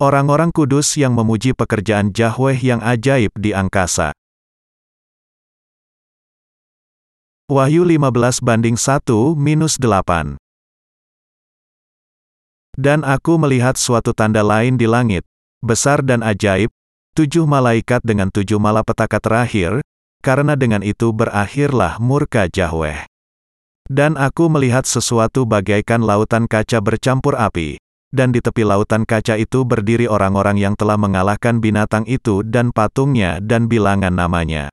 Orang-orang kudus yang memuji pekerjaan Yahweh yang ajaib di angkasa. Wahyu 15 banding 1 minus 8 Dan aku melihat suatu tanda lain di langit, besar dan ajaib, tujuh malaikat dengan tujuh malapetaka terakhir, karena dengan itu berakhirlah murka Yahweh. Dan aku melihat sesuatu bagaikan lautan kaca bercampur api, dan di tepi lautan kaca itu berdiri orang-orang yang telah mengalahkan binatang itu dan patungnya dan bilangan namanya.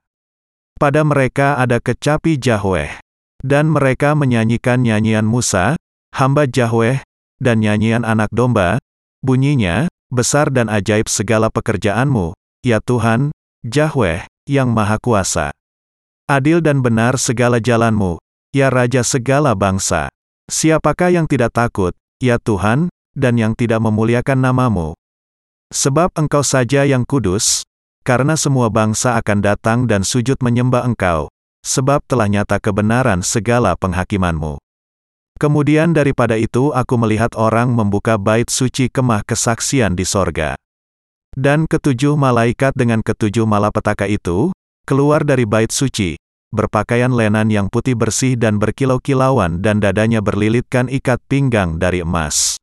Pada mereka ada kecapi Yahweh, dan mereka menyanyikan nyanyian Musa, hamba Yahweh, dan nyanyian anak domba, bunyinya, besar dan ajaib segala pekerjaanmu, ya Tuhan, Yahweh, yang Maha Kuasa. Adil dan benar segala jalanmu, ya Raja segala bangsa. Siapakah yang tidak takut, ya Tuhan, dan yang tidak memuliakan namamu? Sebab engkau saja yang kudus, karena semua bangsa akan datang dan sujud menyembah engkau, sebab telah nyata kebenaran segala penghakimanmu. Kemudian daripada itu aku melihat orang membuka bait suci kemah kesaksian di sorga. Dan ketujuh malaikat dengan ketujuh malapetaka itu, keluar dari bait suci, berpakaian lenan yang putih bersih dan berkilau-kilauan dan dadanya berlilitkan ikat pinggang dari emas.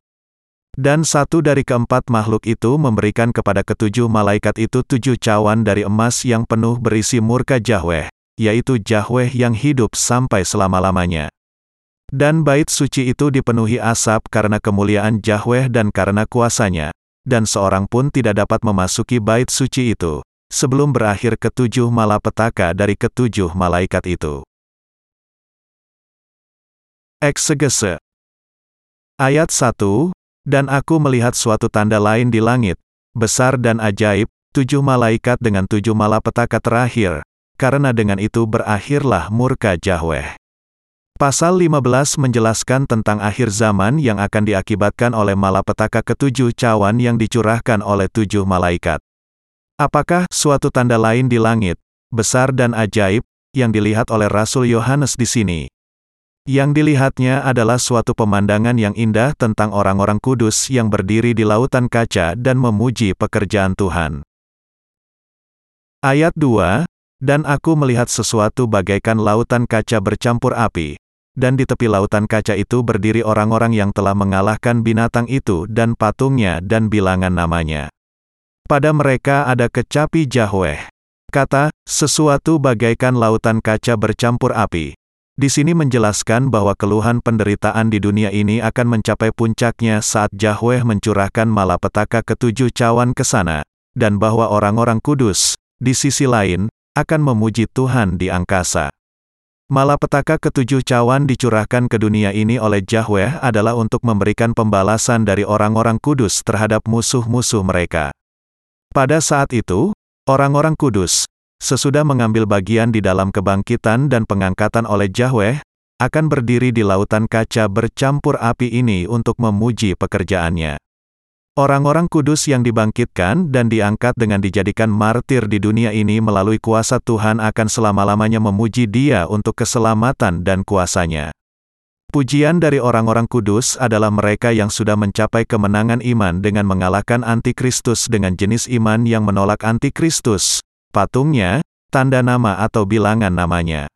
Dan satu dari keempat makhluk itu memberikan kepada ketujuh malaikat itu tujuh cawan dari emas yang penuh berisi murka Yahweh, yaitu Yahweh yang hidup sampai selama-lamanya. Dan bait suci itu dipenuhi asap karena kemuliaan Yahweh dan karena kuasanya, dan seorang pun tidak dapat memasuki bait suci itu, sebelum berakhir ketujuh malapetaka dari ketujuh malaikat itu. Eksegese Ayat 1, Dan aku melihat suatu tanda lain di langit, besar dan ajaib, tujuh malaikat dengan tujuh malapetaka terakhir, karena dengan itu berakhirlah murka Yahweh. Pasal 15 menjelaskan tentang akhir zaman yang akan diakibatkan oleh malapetaka ketujuh cawan yang dicurahkan oleh tujuh malaikat. Apakah suatu tanda lain di langit, besar dan ajaib, yang dilihat oleh Rasul Yohanes di sini? Yang dilihatnya adalah suatu pemandangan yang indah tentang orang-orang kudus yang berdiri di lautan kaca dan memuji pekerjaan Tuhan. Ayat 2, Dan aku melihat sesuatu bagaikan lautan kaca bercampur api, dan di tepi lautan kaca itu berdiri orang-orang yang telah mengalahkan binatang itu dan patungnya dan bilangan namanya. Pada mereka ada kecapi Yahweh. Kata, sesuatu bagaikan lautan kaca bercampur api. Di sini menjelaskan bahwa keluhan penderitaan di dunia ini akan mencapai puncaknya saat Yahweh mencurahkan malapetaka ketujuh cawan ke sana, dan bahwa orang-orang kudus, di sisi lain, akan memuji Tuhan di angkasa. Malapetaka ketujuh cawan dicurahkan ke dunia ini oleh Yahweh adalah untuk memberikan pembalasan dari orang-orang kudus terhadap musuh-musuh mereka. Pada saat itu, orang-orang kudus, sesudah mengambil bagian di dalam kebangkitan dan pengangkatan oleh Yahweh, akan berdiri di lautan kaca bercampur api ini untuk memuji pekerjaannya. Orang-orang kudus yang dibangkitkan dan diangkat dengan dijadikan martir di dunia ini melalui kuasa Tuhan akan selama-lamanya memuji dia untuk keselamatan dan kuasanya. Pujian dari orang-orang kudus adalah mereka yang sudah mencapai kemenangan iman dengan mengalahkan antikristus dengan jenis iman yang menolak antikristus, patungnya, tanda nama atau bilangan namanya.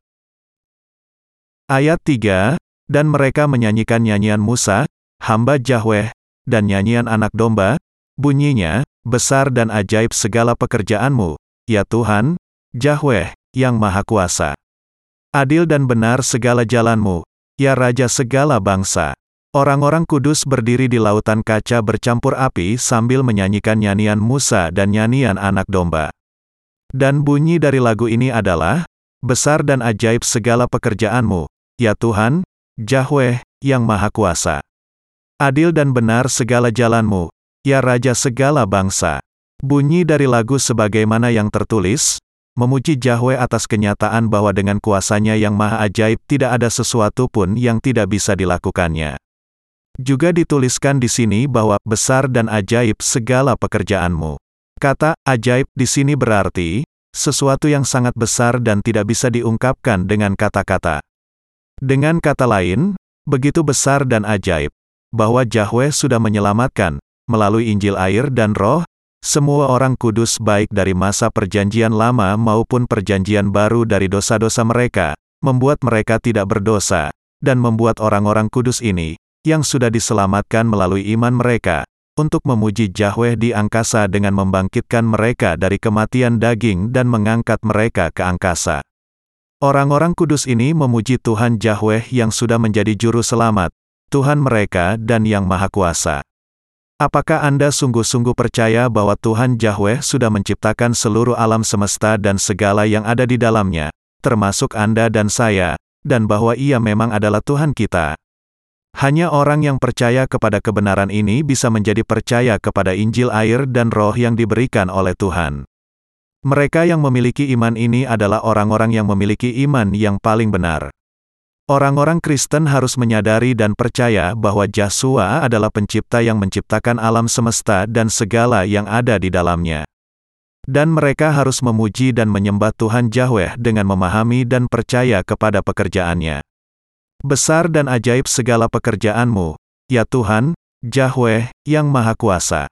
Ayat 3, Dan mereka menyanyikan nyanyian Musa, hamba Yahweh, dan nyanyian anak domba, bunyinya, besar dan ajaib segala pekerjaanmu, ya Tuhan, Yahweh, yang Maha Kuasa. Adil dan benar segala jalanmu, ya Raja segala bangsa. Orang-orang kudus berdiri di lautan kaca bercampur api sambil menyanyikan nyanyian Musa dan nyanyian anak domba. Dan bunyi dari lagu ini adalah, Besar dan ajaib segala pekerjaanmu, ya Tuhan, Yahweh, yang Maha Kuasa. Adil dan benar segala jalanmu, ya Raja segala bangsa. Bunyi dari lagu sebagaimana yang tertulis, memuji Yahweh atas kenyataan bahwa dengan kuasanya yang maha ajaib tidak ada sesuatu pun yang tidak bisa dilakukannya. Juga dituliskan di sini bahwa besar dan ajaib segala pekerjaanmu. Kata ajaib di sini berarti sesuatu yang sangat besar dan tidak bisa diungkapkan dengan kata-kata. Dengan kata lain, begitu besar dan ajaib bahwa Yahweh sudah menyelamatkan, melalui Injil air dan roh, semua orang kudus baik dari masa perjanjian lama maupun perjanjian baru dari dosa-dosa mereka, membuat mereka tidak berdosa, dan membuat orang-orang kudus ini, yang sudah diselamatkan melalui iman mereka, untuk memuji Yahweh di angkasa dengan membangkitkan mereka dari kematian daging dan mengangkat mereka ke angkasa. Orang-orang kudus ini memuji Tuhan Yahweh yang sudah menjadi juru selamat, Tuhan mereka dan yang Maha Kuasa. Apakah Anda sungguh-sungguh percaya bahwa Tuhan Yahweh sudah menciptakan seluruh alam semesta dan segala yang ada di dalamnya, termasuk Anda dan saya, dan bahwa Ia memang adalah Tuhan kita? Hanya orang yang percaya kepada kebenaran ini bisa menjadi percaya kepada Injil air dan roh yang diberikan oleh Tuhan. Mereka yang memiliki iman ini adalah orang-orang yang memiliki iman yang paling benar. Orang-orang Kristen harus menyadari dan percaya bahwa Yesua adalah pencipta yang menciptakan alam semesta dan segala yang ada di dalamnya. Dan mereka harus memuji dan menyembah Tuhan Yahweh dengan memahami dan percaya kepada pekerjaannya. Besar dan ajaib segala pekerjaanmu, ya Tuhan, Yahweh, yang Maha Kuasa.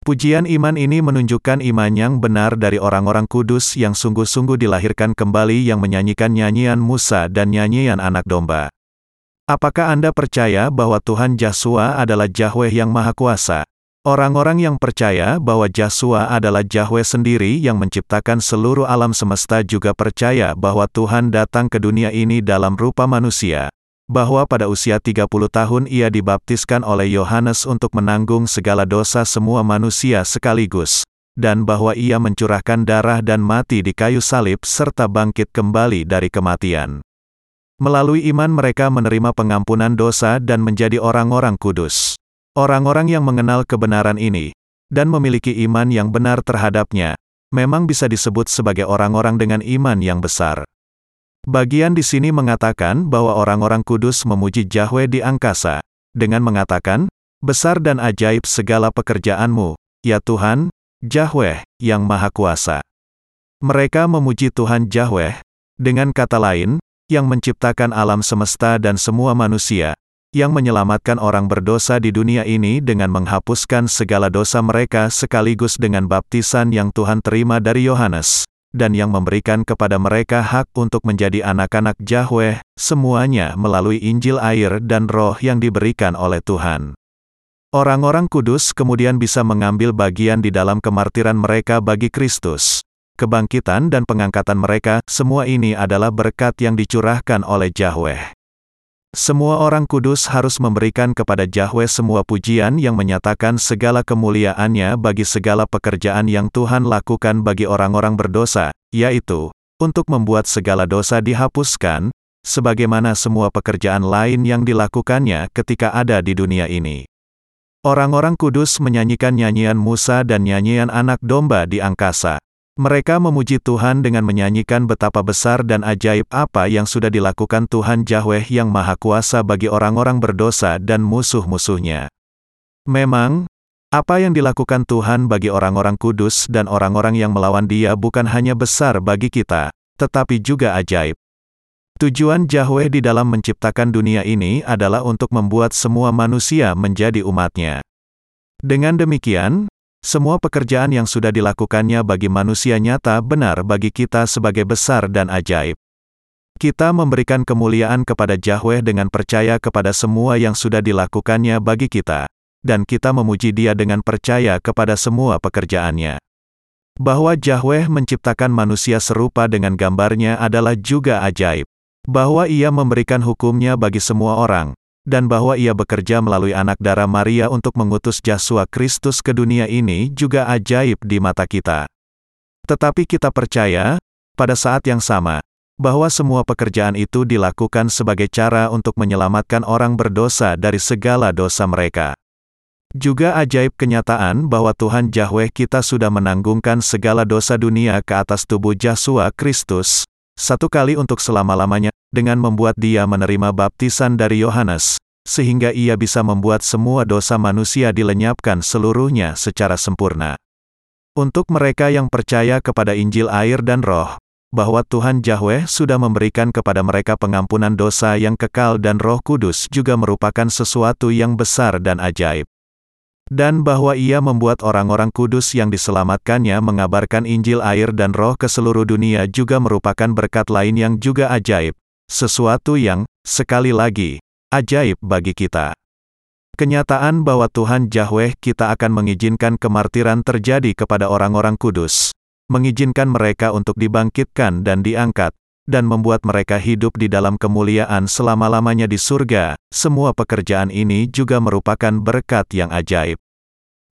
Pujian iman ini menunjukkan iman yang benar dari orang-orang kudus yang sungguh-sungguh dilahirkan kembali yang menyanyikan nyanyian Musa dan nyanyian anak domba. Apakah Anda percaya bahwa Tuhan Yahshua adalah Yahweh yang Maha Kuasa? Orang-orang yang percaya bahwa Yahshua adalah Yahweh sendiri yang menciptakan seluruh alam semesta juga percaya bahwa Tuhan datang ke dunia ini dalam rupa manusia. Bahwa pada usia 30 tahun ia dibaptiskan oleh Yohanes untuk menanggung segala dosa semua manusia sekaligus. Dan bahwa ia mencurahkan darah dan mati di kayu salib serta bangkit kembali dari kematian. Melalui iman mereka menerima pengampunan dosa dan menjadi orang-orang kudus. Orang-orang yang mengenal kebenaran ini, dan memiliki iman yang benar terhadapnya, memang bisa disebut sebagai orang-orang dengan iman yang besar. Bagian di sini mengatakan bahwa orang-orang kudus memuji Yahweh di angkasa, dengan mengatakan, Besar dan ajaib segala pekerjaanmu, ya Tuhan, Yahweh, yang Maha Kuasa. Mereka memuji Tuhan Yahweh, dengan kata lain, yang menciptakan alam semesta dan semua manusia, yang menyelamatkan orang berdosa di dunia ini dengan menghapuskan segala dosa mereka sekaligus dengan baptisan yang Tuhan terima dari Yohanes, dan yang memberikan kepada mereka hak untuk menjadi anak-anak Yahweh, semuanya melalui Injil air dan roh yang diberikan oleh Tuhan. Orang-orang kudus kemudian bisa mengambil bagian di dalam kemartiran mereka bagi Kristus. Kebangkitan dan pengangkatan mereka, semua ini adalah berkat yang dicurahkan oleh Yahweh. Semua orang kudus harus memberikan kepada Yahweh semua pujian yang menyatakan segala kemuliaannya bagi segala pekerjaan yang Tuhan lakukan bagi orang-orang berdosa, yaitu, untuk membuat segala dosa dihapuskan, sebagaimana semua pekerjaan lain yang dilakukannya ketika ada di dunia ini. Orang-orang kudus menyanyikan nyanyian Musa dan nyanyian anak domba di angkasa. Mereka memuji Tuhan dengan menyanyikan betapa besar dan ajaib apa yang sudah dilakukan Tuhan Yahweh yang Maha Kuasa bagi orang-orang berdosa dan musuh-musuhnya. Memang, apa yang dilakukan Tuhan bagi orang-orang kudus dan orang-orang yang melawan Dia bukan hanya besar bagi kita, tetapi juga ajaib. Tujuan Yahweh di dalam menciptakan dunia ini adalah untuk membuat semua manusia menjadi umatnya. Dengan demikian, semua pekerjaan yang sudah dilakukannya bagi manusia nyata benar bagi kita sebagai besar dan ajaib. Kita memberikan kemuliaan kepada Yahweh dengan percaya kepada semua yang sudah dilakukannya bagi kita, dan kita memuji Dia dengan percaya kepada semua pekerjaannya. Bahwa Yahweh menciptakan manusia serupa dengan gambarnya adalah juga ajaib. Bahwa Ia memberikan hukumnya bagi semua orang, dan bahwa ia bekerja melalui anak darah Maria untuk mengutus Yesus Kristus ke dunia ini juga ajaib di mata kita. Tetapi kita percaya, pada saat yang sama, bahwa semua pekerjaan itu dilakukan sebagai cara untuk menyelamatkan orang berdosa dari segala dosa mereka. Juga ajaib kenyataan bahwa Tuhan Yahweh kita sudah menanggungkan segala dosa dunia ke atas tubuh Yesus Kristus, satu kali untuk selama-lamanya, dengan membuat dia menerima baptisan dari Yohanes, sehingga ia bisa membuat semua dosa manusia dilenyapkan seluruhnya secara sempurna. Untuk mereka yang percaya kepada Injil air dan roh, bahwa Tuhan Yahweh sudah memberikan kepada mereka pengampunan dosa yang kekal dan roh kudus juga merupakan sesuatu yang besar dan ajaib. Dan bahwa ia membuat orang-orang kudus yang diselamatkannya mengabarkan Injil air dan roh ke seluruh dunia juga merupakan berkat lain yang juga ajaib. Sesuatu yang, sekali lagi, ajaib bagi kita. Kenyataan bahwa Tuhan Yahweh kita akan mengizinkan kemartiran terjadi kepada orang-orang kudus, mengizinkan mereka untuk dibangkitkan dan diangkat, dan membuat mereka hidup di dalam kemuliaan selama-lamanya di surga, semua pekerjaan ini juga merupakan berkat yang ajaib.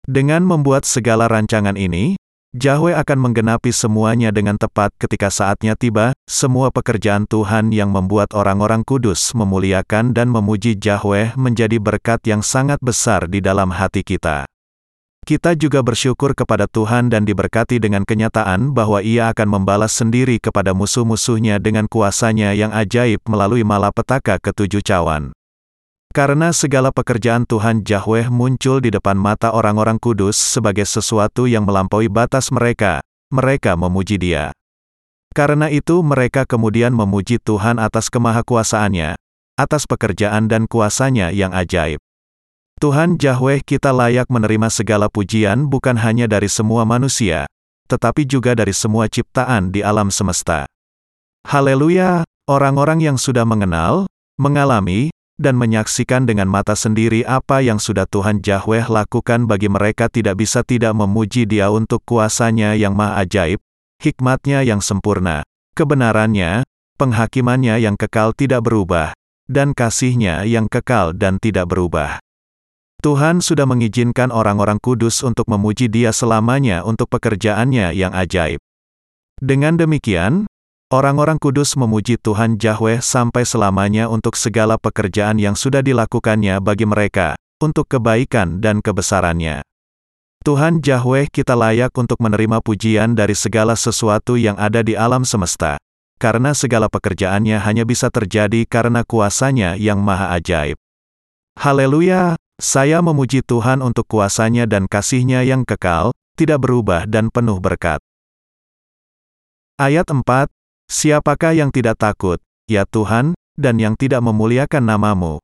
Dengan membuat segala rancangan ini, Yahweh akan menggenapi semuanya dengan tepat ketika saatnya tiba, semua pekerjaan Tuhan yang membuat orang-orang kudus memuliakan dan memuji Yahweh menjadi berkat yang sangat besar di dalam hati kita. Kita juga bersyukur kepada Tuhan dan diberkati dengan kenyataan bahwa Ia akan membalas sendiri kepada musuh-musuhnya dengan kuasanya yang ajaib melalui malapetaka ketujuh cawan. Karena segala pekerjaan Tuhan Yahweh muncul di depan mata orang-orang kudus sebagai sesuatu yang melampaui batas mereka, mereka memuji Dia. Karena itu mereka kemudian memuji Tuhan atas kemahakuasaannya, atas pekerjaan dan kuasanya yang ajaib. Tuhan Yahweh kita layak menerima segala pujian bukan hanya dari semua manusia, tetapi juga dari semua ciptaan di alam semesta. Haleluya, orang-orang yang sudah mengenal, mengalami, dan menyaksikan dengan mata sendiri apa yang sudah Tuhan Yahweh lakukan bagi mereka tidak bisa tidak memuji dia untuk kuasanya yang maha ajaib, hikmatnya yang sempurna, kebenarannya, penghakimannya yang kekal tidak berubah, dan kasihnya yang kekal dan tidak berubah. Tuhan sudah mengizinkan orang-orang kudus untuk memuji Dia selamanya untuk pekerjaannya yang ajaib. Dengan demikian, orang-orang kudus memuji Tuhan Yahweh sampai selamanya untuk segala pekerjaan yang sudah dilakukannya bagi mereka, untuk kebaikan dan kebesarannya. Tuhan Yahweh kita layak untuk menerima pujian dari segala sesuatu yang ada di alam semesta, karena segala pekerjaannya hanya bisa terjadi karena kuasanya yang maha ajaib. Haleluya, saya memuji Tuhan untuk kuasanya dan kasihnya yang kekal, tidak berubah dan penuh berkat. Ayat 4, Siapakah yang tidak takut, ya Tuhan, dan yang tidak memuliakan namamu?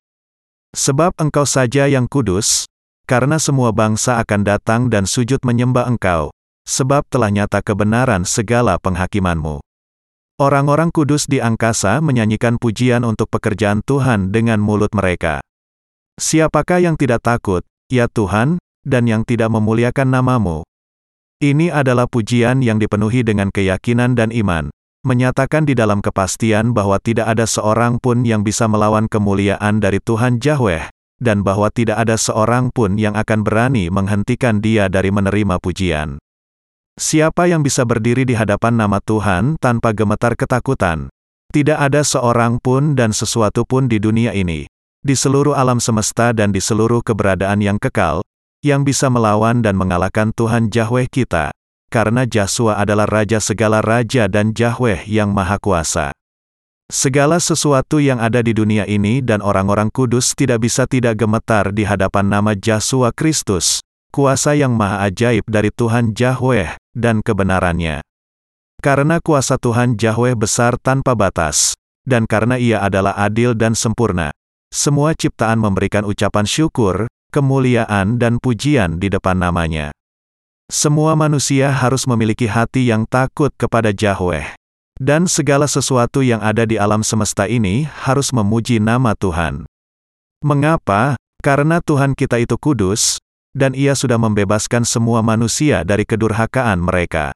Sebab engkau saja yang kudus, karena semua bangsa akan datang dan sujud menyembah engkau, sebab telah nyata kebenaran segala penghakimanmu. Orang-orang kudus di angkasa menyanyikan pujian untuk pekerjaan Tuhan dengan mulut mereka. Siapakah yang tidak takut, ya Tuhan, dan yang tidak memuliakan namamu? Ini adalah pujian yang dipenuhi dengan keyakinan dan iman, menyatakan di dalam kepastian bahwa tidak ada seorang pun yang bisa melawan kemuliaan dari Tuhan Yahweh, dan bahwa tidak ada seorang pun yang akan berani menghentikan dia dari menerima pujian. Siapa yang bisa berdiri di hadapan nama Tuhan tanpa gemetar ketakutan? Tidak ada seorang pun dan sesuatu pun di dunia ini, di seluruh alam semesta dan di seluruh keberadaan yang kekal, yang bisa melawan dan mengalahkan Tuhan Yahweh kita, karena Yahshua adalah Raja segala Raja dan Yahweh yang Maha Kuasa. Segala sesuatu yang ada di dunia ini dan orang-orang kudus tidak bisa tidak gemetar di hadapan nama Yahshua Kristus, kuasa yang maha ajaib dari Tuhan Yahweh, dan kebenarannya. Karena kuasa Tuhan Yahweh besar tanpa batas, dan karena ia adalah adil dan sempurna, semua ciptaan memberikan ucapan syukur, kemuliaan dan pujian di depan namanya. Semua manusia harus memiliki hati yang takut kepada Yahweh. Dan segala sesuatu yang ada di alam semesta ini harus memuji nama Tuhan. Mengapa? Karena Tuhan kita itu kudus, dan Ia sudah membebaskan semua manusia dari kedurhakaan mereka.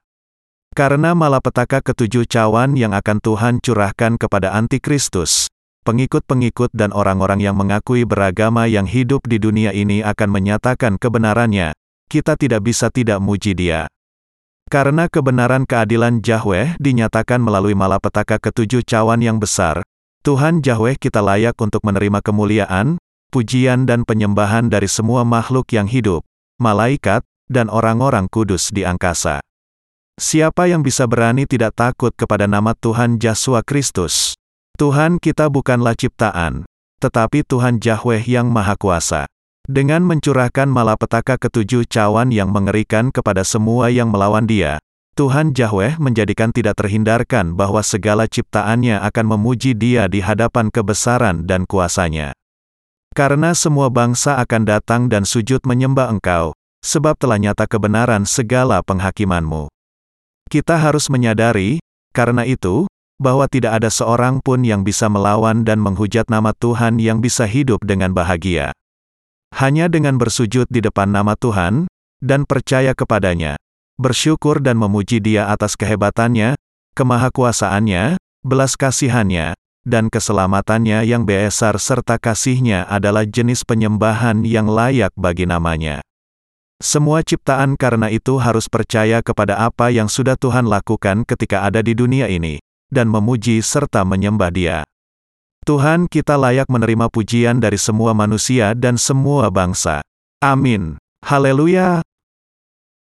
Karena malapetaka ketujuh cawan yang akan Tuhan curahkan kepada antikristus, pengikut-pengikut dan orang-orang yang mengakui beragama yang hidup di dunia ini akan menyatakan kebenarannya, kita tidak bisa tidak muji dia. Karena kebenaran keadilan Yahweh dinyatakan melalui malapetaka ketujuh cawan yang besar, Tuhan Yahweh kita layak untuk menerima kemuliaan, pujian dan penyembahan dari semua makhluk yang hidup, malaikat, dan orang-orang kudus di angkasa. Siapa yang bisa berani tidak takut kepada nama Tuhan Yesus Kristus? Tuhan kita bukanlah ciptaan, tetapi Tuhan Yahweh yang Maha Kuasa. Dengan mencurahkan malapetaka ketujuh cawan yang mengerikan kepada semua yang melawan dia, Tuhan Yahweh menjadikan tidak terhindarkan bahwa segala ciptaannya akan memuji dia di hadapan kebesaran dan kuasanya. Karena semua bangsa akan datang dan sujud menyembah engkau, sebab telah nyata kebenaran segala penghakimanmu. Kita harus menyadari, karena itu, bahwa tidak ada seorang pun yang bisa melawan dan menghujat nama Tuhan yang bisa hidup dengan bahagia. Hanya dengan bersujud di depan nama Tuhan, dan percaya kepadanya, bersyukur dan memuji dia atas kehebatannya, kemahakuasaannya, belas kasihannya, dan keselamatannya yang besar serta kasihnya adalah jenis penyembahan yang layak bagi namanya. Semua ciptaan karena itu harus percaya kepada apa yang sudah Tuhan lakukan ketika ada di dunia ini, dan memuji serta menyembah Dia. Tuhan kita layak menerima pujian dari semua manusia dan semua bangsa. Amin. Haleluya.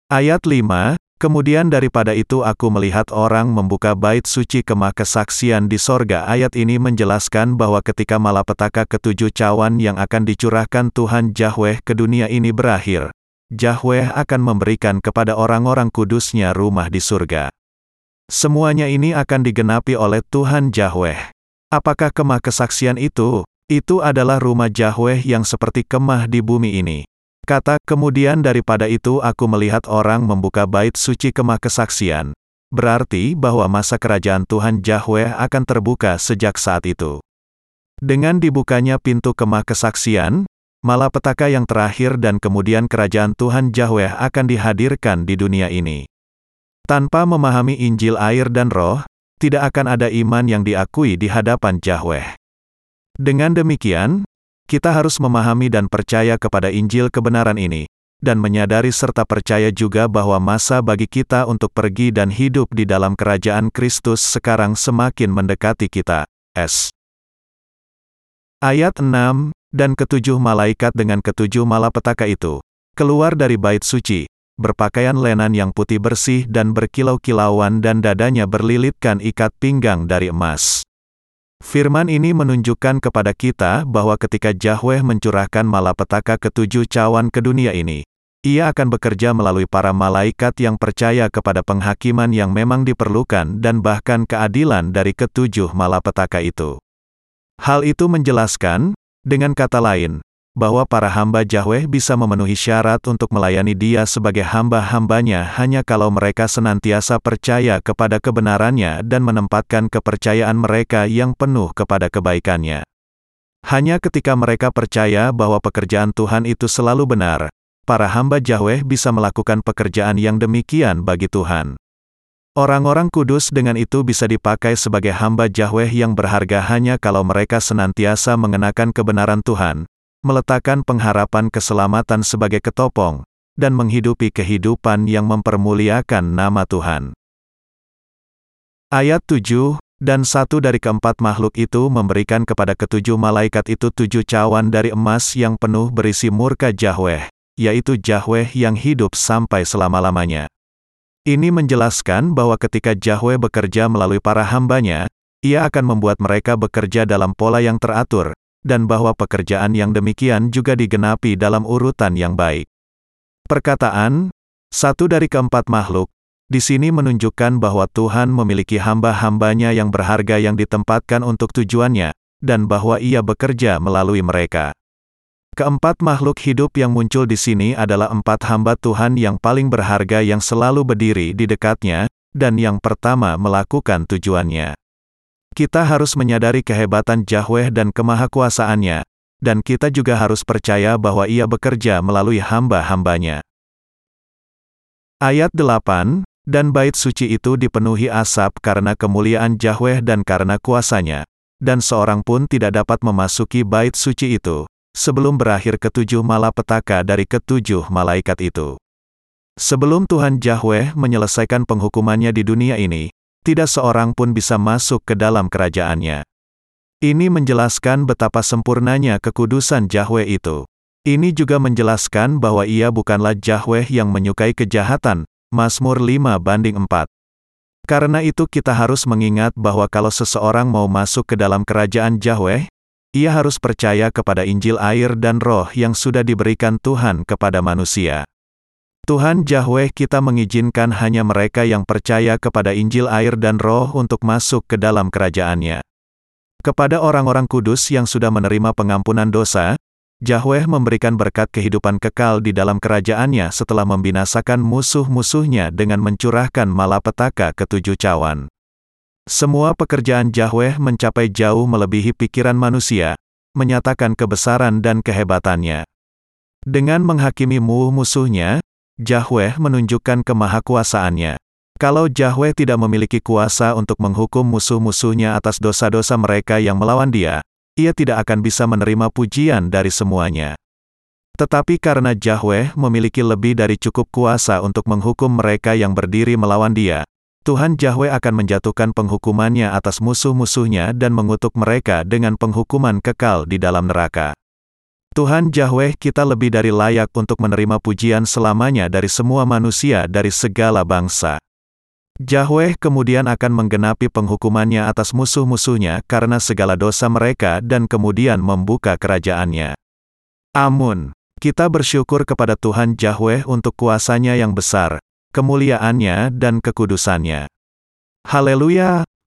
Ayat 5, Kemudian daripada itu aku melihat orang membuka bait suci kemah kesaksian di sorga. Ayat ini menjelaskan bahwa ketika malapetaka ketujuh cawan yang akan dicurahkan Tuhan Yahweh ke dunia ini berakhir, Yahweh akan memberikan kepada orang-orang kudusnya rumah di surga. Semuanya ini akan digenapi oleh Tuhan Yahweh. Apakah kemah kesaksian itu? Itu adalah rumah Yahweh yang seperti kemah di bumi ini. Kata, kemudian daripada itu aku melihat orang membuka bait suci kemah kesaksian. Berarti bahwa masa kerajaan Tuhan Yahweh akan terbuka sejak saat itu. Dengan dibukanya pintu kemah kesaksian, malapetaka yang terakhir dan kemudian kerajaan Tuhan Yahweh akan dihadirkan di dunia ini. Tanpa memahami Injil air dan roh, tidak akan ada iman yang diakui di hadapan Yahweh. Dengan demikian, kita harus memahami dan percaya kepada Injil kebenaran ini, dan menyadari serta percaya juga bahwa masa bagi kita untuk pergi dan hidup di dalam kerajaan Kristus sekarang semakin mendekati kita. S. Ayat 6, dan ketujuh malaikat dengan ketujuh malapetaka itu, keluar dari bait suci, berpakaian lenan yang putih bersih dan berkilau-kilauan dan dadanya berlilitkan ikat pinggang dari emas. Firman ini menunjukkan kepada kita bahwa ketika Yahweh mencurahkan malapetaka ketujuh cawan ke dunia ini, ia akan bekerja melalui para malaikat yang percaya kepada penghakiman yang memang diperlukan dan bahkan keadilan dari ketujuh malapetaka itu. Hal itu menjelaskan dengan kata lain, bahwa para hamba Yahweh bisa memenuhi syarat untuk melayani dia sebagai hamba-hambanya hanya kalau mereka senantiasa percaya kepada kebenarannya dan menempatkan kepercayaan mereka yang penuh kepada kebaikannya. Hanya ketika mereka percaya bahwa pekerjaan Tuhan itu selalu benar, para hamba Yahweh bisa melakukan pekerjaan yang demikian bagi Tuhan. Orang-orang kudus dengan itu bisa dipakai sebagai hamba Yahweh yang berharga hanya kalau mereka senantiasa mengenakan kebenaran Tuhan, meletakkan pengharapan keselamatan sebagai ketopong, dan menghidupi kehidupan yang mempermuliakan nama Tuhan. Ayat 7, dan satu dari keempat makhluk itu memberikan kepada ketujuh malaikat itu tujuh cawan dari emas yang penuh berisi murka Yahweh, yaitu Yahweh yang hidup sampai selama-lamanya. Ini menjelaskan bahwa ketika Yahweh bekerja melalui para hambanya, ia akan membuat mereka bekerja dalam pola yang teratur, dan bahwa pekerjaan yang demikian juga digenapi dalam urutan yang baik. Perkataan, satu dari keempat makhluk, di sini menunjukkan bahwa Tuhan memiliki hamba-hambanya yang berharga yang ditempatkan untuk tujuannya, dan bahwa ia bekerja melalui mereka. Keempat makhluk hidup yang muncul di sini adalah empat hamba Tuhan yang paling berharga yang selalu berdiri di dekatnya, dan yang pertama melakukan tujuannya. Kita harus menyadari kehebatan Yahweh dan kemahakuasaannya, dan kita juga harus percaya bahwa ia bekerja melalui hamba-hambanya. Ayat 8, dan bait suci itu dipenuhi asap karena kemuliaan Yahweh dan karena kuasanya, dan seorang pun tidak dapat memasuki bait suci itu, sebelum berakhir ketujuh malapetaka dari ketujuh malaikat itu. Sebelum Tuhan Yahweh menyelesaikan penghukumannya di dunia ini, tidak seorang pun bisa masuk ke dalam kerajaannya. Ini menjelaskan betapa sempurnanya kekudusan Yahweh itu. Ini juga menjelaskan bahwa ia bukanlah Yahweh yang menyukai kejahatan, Mazmur 5 banding 4. Karena itu kita harus mengingat bahwa kalau seseorang mau masuk ke dalam kerajaan Yahweh, ia harus percaya kepada Injil air dan roh yang sudah diberikan Tuhan kepada manusia. Tuhan Yahweh kita mengizinkan hanya mereka yang percaya kepada Injil air dan roh untuk masuk ke dalam kerajaannya. Kepada orang-orang kudus yang sudah menerima pengampunan dosa, Yahweh memberikan berkat kehidupan kekal di dalam kerajaannya setelah membinasakan musuh-musuhnya dengan mencurahkan malapetaka ketujuh cawan. Semua pekerjaan Yahweh mencapai jauh melebihi pikiran manusia, menyatakan kebesaran dan kehebatannya. Dengan menghakimi musuh-musuhnya, Yahweh menunjukkan kemahakuasaannya. Kalau Yahweh tidak memiliki kuasa untuk menghukum musuh-musuhnya atas dosa-dosa mereka yang melawan dia, ia tidak akan bisa menerima pujian dari semuanya. Tetapi karena Yahweh memiliki lebih dari cukup kuasa untuk menghukum mereka yang berdiri melawan dia, Tuhan Yahweh akan menjatuhkan penghukumannya atas musuh-musuhnya dan mengutuk mereka dengan penghukuman kekal di dalam neraka. Tuhan Yahweh kita lebih dari layak untuk menerima pujian selamanya dari semua manusia dari segala bangsa. Yahweh kemudian akan menggenapi penghukumannya atas musuh-musuhnya karena segala dosa mereka dan kemudian membuka kerajaannya. Amun. Kita bersyukur kepada Tuhan Yahweh untuk kuasanya yang besar, kemuliaannya dan kekudusannya. Haleluya,